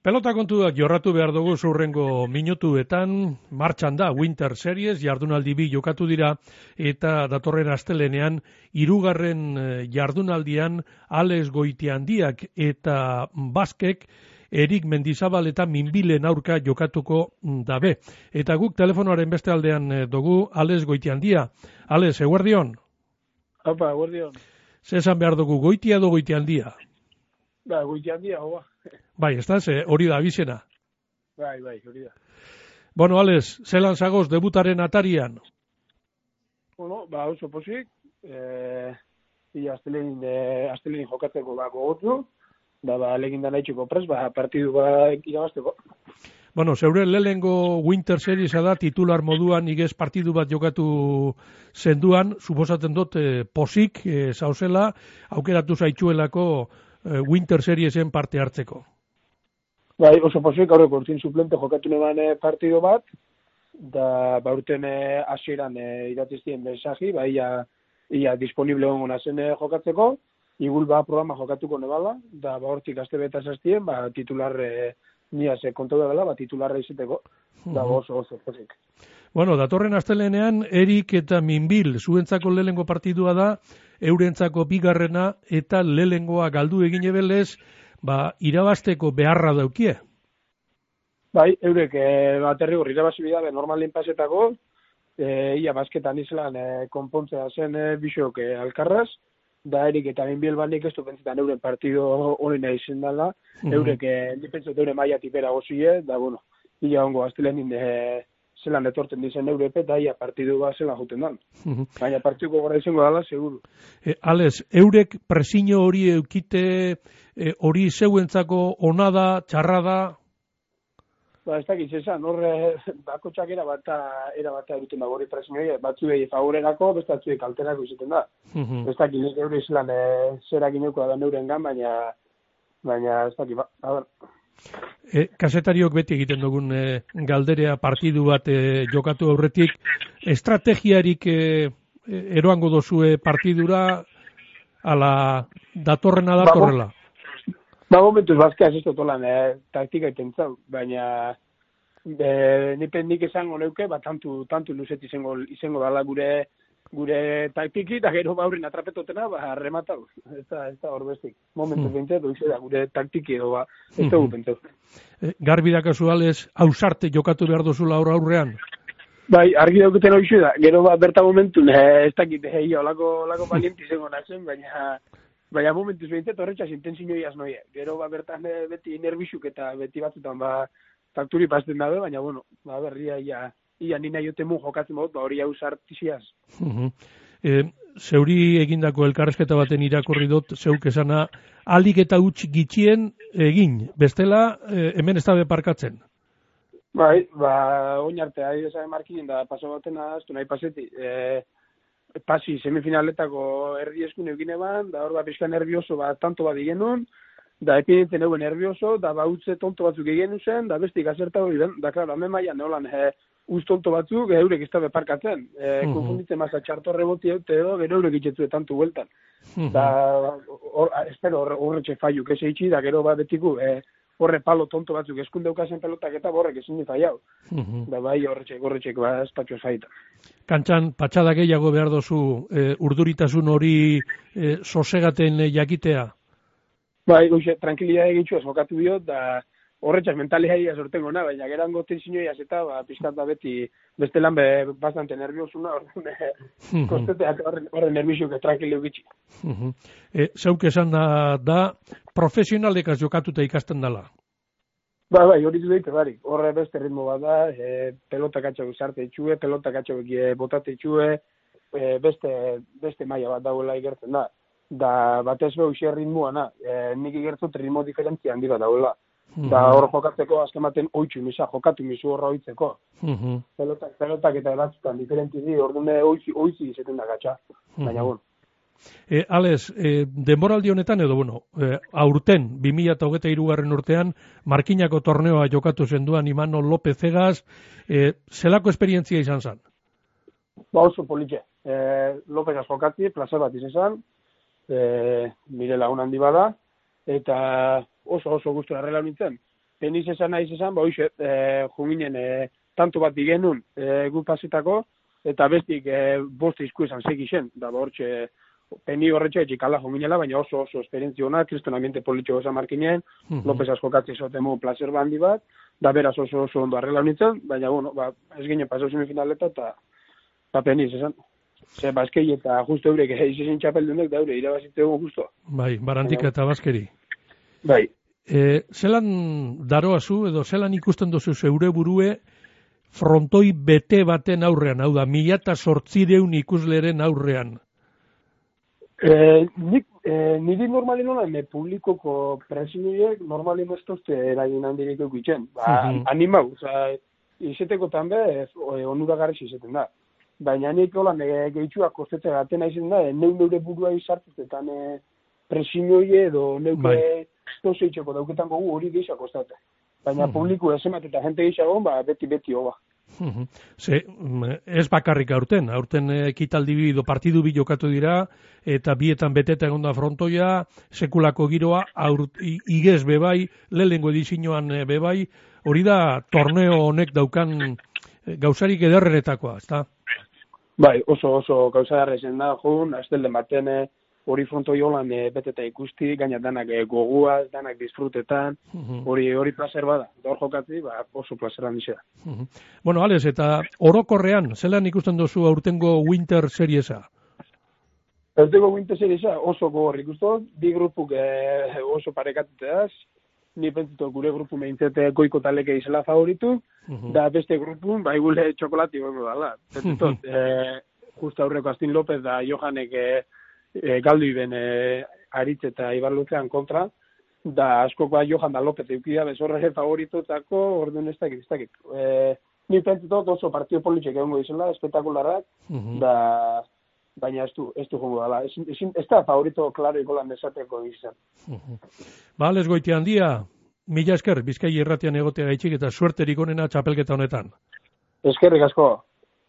Pelota kontuak jorratu behar dugu zurrengo minutuetan, martxan da Winter Series, jardunaldi bi jokatu dira, eta datorren astelenean, irugarren eh, jardunaldian, Alex Goitiandiak eta Baskek, Erik Mendizabal eta Minbilen aurka jokatuko dabe. Eta guk telefonoaren beste aldean eh, dugu, Alex Goitiandia. Alex, eguerdion? Apa, eguerdion. Zesan behar dugu, goitia do goitiandia? Ba, goitiandia, hoa. Bai, ez da, ze hori da bizena. Bai, bai, hori da. Bueno, Alex, zelan zagoz debutaren atarian? Bueno, ba, oso posik, eh, i astelein, eh, astelein jokatzeko ba, gogotzu, da ba, legin da nahi pres, ba, partidu ba, irabazteko. Bueno, zeure lehengo Winter Series da titular moduan igez partidu bat jokatu zenduan, suposatzen dut eh, posik, eh, zauzela, aukeratu zaitxuelako Winter Seriesen parte hartzeko. Bai, oso posik, aurreko urtin suplente jokatu neban eh, partido bat, da ba urten eh, hasieran eh, idatiztien mensaji, ba ia, ia disponible hongo zen eh, jokatzeko, igul ba programa jokatuko nebala, da ba hortik aste beta zaztien, ba titular eh, nia se kontu dela, ba titularra izateko, da oso oso posik. Bueno, datorren astelenean, Erik eta Minbil, zuentzako lehengo partidua da, eurentzako bigarrena eta lehengoa galdu egin ebelez, ba, irabasteko beharra daukie. Bai, eurek, e, bat erri hori irabazi bidabe normalin pasetako, e, ia basketan izlan e, konpontzea zen e, bisok e, alkarraz, da erik eta Minbil banik ez du pentsetan euren partido hori nahi zen dala, Mhm. eurek, e, ni pentsot euren maia tipera gozie, da, bueno, ia ongo astelenin e, zelan etorten dizen eurepe, da ia partidu bat zelan juten dan. Baina partiduko gara izango dala, seguru. E, Alex, eurek presino hori eukite, e, hori zeuentzako onada, txarrada, Ba, ez dakit, esan, horre, bako txakera bat era bat egiten da gori presinoi, batzuei favorerako, beste batzuei kalterako izaten da. Ez dakit, nik eure izlan, e, zerak inoko da neuren gan, baina, baina, ez dakit, ba, a ber, E, kasetariok beti egiten dugun e, galderea partidu bat e, jokatu aurretik, estrategiarik e, eroango dozue partidura, ala datorrena datorrela. ba, momentuz, bazka ez ez dut olan, e, taktika iten zau, baina, e, nipen nik esango neuke, ba, tantu, tantu luzet izango, izango dala gure, gure taktiki, eta gero baurrin atrapetotena, ba, rematau. Ez da, ez da hor bestik. Momentuz Hmm. bintzat, mm. da gure taktiki edo, ba, ez dugu Mhm. pentsatu. E, garbi dakazu Alex, ausarte jokatu behar dozula aurra aurrean. Bai, argi dauketen hori da, gero ba, berta momentun, eh, ez dakit, eh, olako, olako valienti zengo nazen, baina, baina momentuz behintzat horretxas intensinoi noie. Gero ba, bertan eh, beti nervixuk eta beti batzutan, ba, fakturi pasten dabe, baina, bueno, ba, berria, ia, ia nina jotemu jokatzen baut, ba, hori hau sartiziaz. Mhm. E, zeuri egindako elkarrezketa baten irakurri dut, zeuk esana, alik eta huts gitxien egin, bestela e, hemen ez da parkatzen. Bai, ba, oin arte, ari desabe markinen da, paso baten aztu nahi paseti, e, pasi semifinaletako erdi eskun egin eban, da hor ba, pixka nervioso, ba, tanto bat genuen, da epidenten euen nervioso, da ba, utze tonto batzuk egin zen, da hori den, da, klaro, hemen maian, neolan, e, uz tonto batzuk, eurek ez da beparkatzen, e, Mhm. konfunditzen maza txartorre boti eute edo, gero eurek itxetzu tantu bueltan. Mhm. Da, hor, espero, horre- horretxe faiuk ez eitxi, da gero ba betiku, e, horre palo tonto batzuk eskundeukazen pelotak eta borrek ezin di faiau. Mhm. Da bai, horretxek, horretxek, ba, ez patxo zaita. Kantxan, patxada gehiago behar dozu e, urduritasun hori e, sosegaten jakitea. Bai, goixe, tranquilidade egitxu ez jokatu biot, da horretxak mentalea ia sortengo na, baina gerango tensioia eta, ba, pizkat da beti, beste lan be, bastante nerviosuna, orduan, eh, kosteteak horren, horren nervixuk tranquilo egitxi. Mhm. E, zeuk esan da, da profesionalekaz jokatuta ikasten dela. Ba, bai, hori du daite, bari. Horre beste ritmo bat da, e, pelota katxau sarte itxue, pelota katxau e, botate itxue, e, beste, beste maila bat dagoela igertzen da. Da, batez behu xe ritmoa na, e, nik igertzut ritmo diferentzia handi bat dagoela. Da, hor jokatzeko azken baten oitxu misa, jokatu misu horra oitzeko. Mhm. Pelotak, pelotak eta batzutan diferenti di, orduan oizi, oizi izaten da gatxa. Baina, bueno. E, Alex, e, denboraldi honetan edo, bueno, e, aurten, 2008 garren urtean, Markinako torneoa jokatu zenduan Imano López Egaz, e, zelako esperientzia izan zen? Ba oso politxe. E, Lopez jokati, plaza bat izan, e, nire lagun handi bada, eta oso oso gustura arrela nintzen. peniz esan nahi esan, ba, hoxe, e, junginen, e, tanto bat digenun e, gu pasitako, eta bestik e, bost izku esan segixen, da, ba, hortxe, peni horretxe etxik ala junginela, baina oso oso esperientzio hona, kriston ambiente politiko esan markinen, mm -hmm. López askokatzi zotemu placer bandi bat, da beraz oso oso ondo arregla nintzen, baina, bueno, ba, ez ginen pasau semifinaleta, eta, ba, peniz esan. Ze baskei eta justo eurek izin txapeldunek da eure irabazite justo. Bai, barantik eta baskeri. Bai. E, zelan daroazu edo zelan ikusten duzu zeure burue frontoi bete baten aurrean, hau da, mila eta sortzireun ikusleren aurrean? E, nik, e, niri normalin nola, me publikoko presioiek normalin ez tozte eragin handirik eukitzen. Ba, -hmm. Animau, oza, izeteko tanbe, onuragarri izeten da baina nik hola nire gehitxua kostetzen gaten aizen da, neu neure burua izartuz, eta ne presinoi edo neuke bai. Toseitxeko dauketan gogu hori gehiago kostate. Baina hmm. publiku esemat eta jente gehiago, ba, beti-beti hoba. Ze, mm, ez bakarrik aurten, aurten ekitaldi bido partidu bi jokatu dira, eta bietan beteta egon da frontoia, sekulako giroa, aur, igez bebai, lehengo edizinoan bebai, hori da torneo honek daukan eh, gauzarik ederrenetakoa, ezta? Bai, oso oso gauza da, jun, aztel den baten eh, hori fronto jolan e, beteta ikusti, gaina danak e, gogua, danak disfrutetan, hori hori placer bada, dor jokatzi, ba, oso placeran dizea. Bueno, Alex, eta orokorrean, zelan ikusten duzu aurtengo Winter Seriesa? Aurtengo Winter Seriesa oso gogor ikusten, bi grupuk e, oso parekatuteaz, ni pentsatzen gure grupu meintzete goiko taleke izela favoritu, da beste grupu, bai gule txokolati goiko dala. Pentsatzen, eh, justa aurreko Astin López da Johanek eh, eh, galdu iben eh, aritz eta Ibar Luzean kontra, da asko ba Johan da López eukia bezorre favoritu tako, orduan ez dakit, ez dakit. Eh, ni pentsatzen oso partio politxek egongo izela, espektakularrak, da baina ez du, ez du jongo dala. Ez, ez, ez da favorito klaro ikolan desateko izan. Ba, les goiti handia, mila esker, bizkai erratian egotea gaitxik eta suerterik onena txapelketa honetan. Eskerrik asko.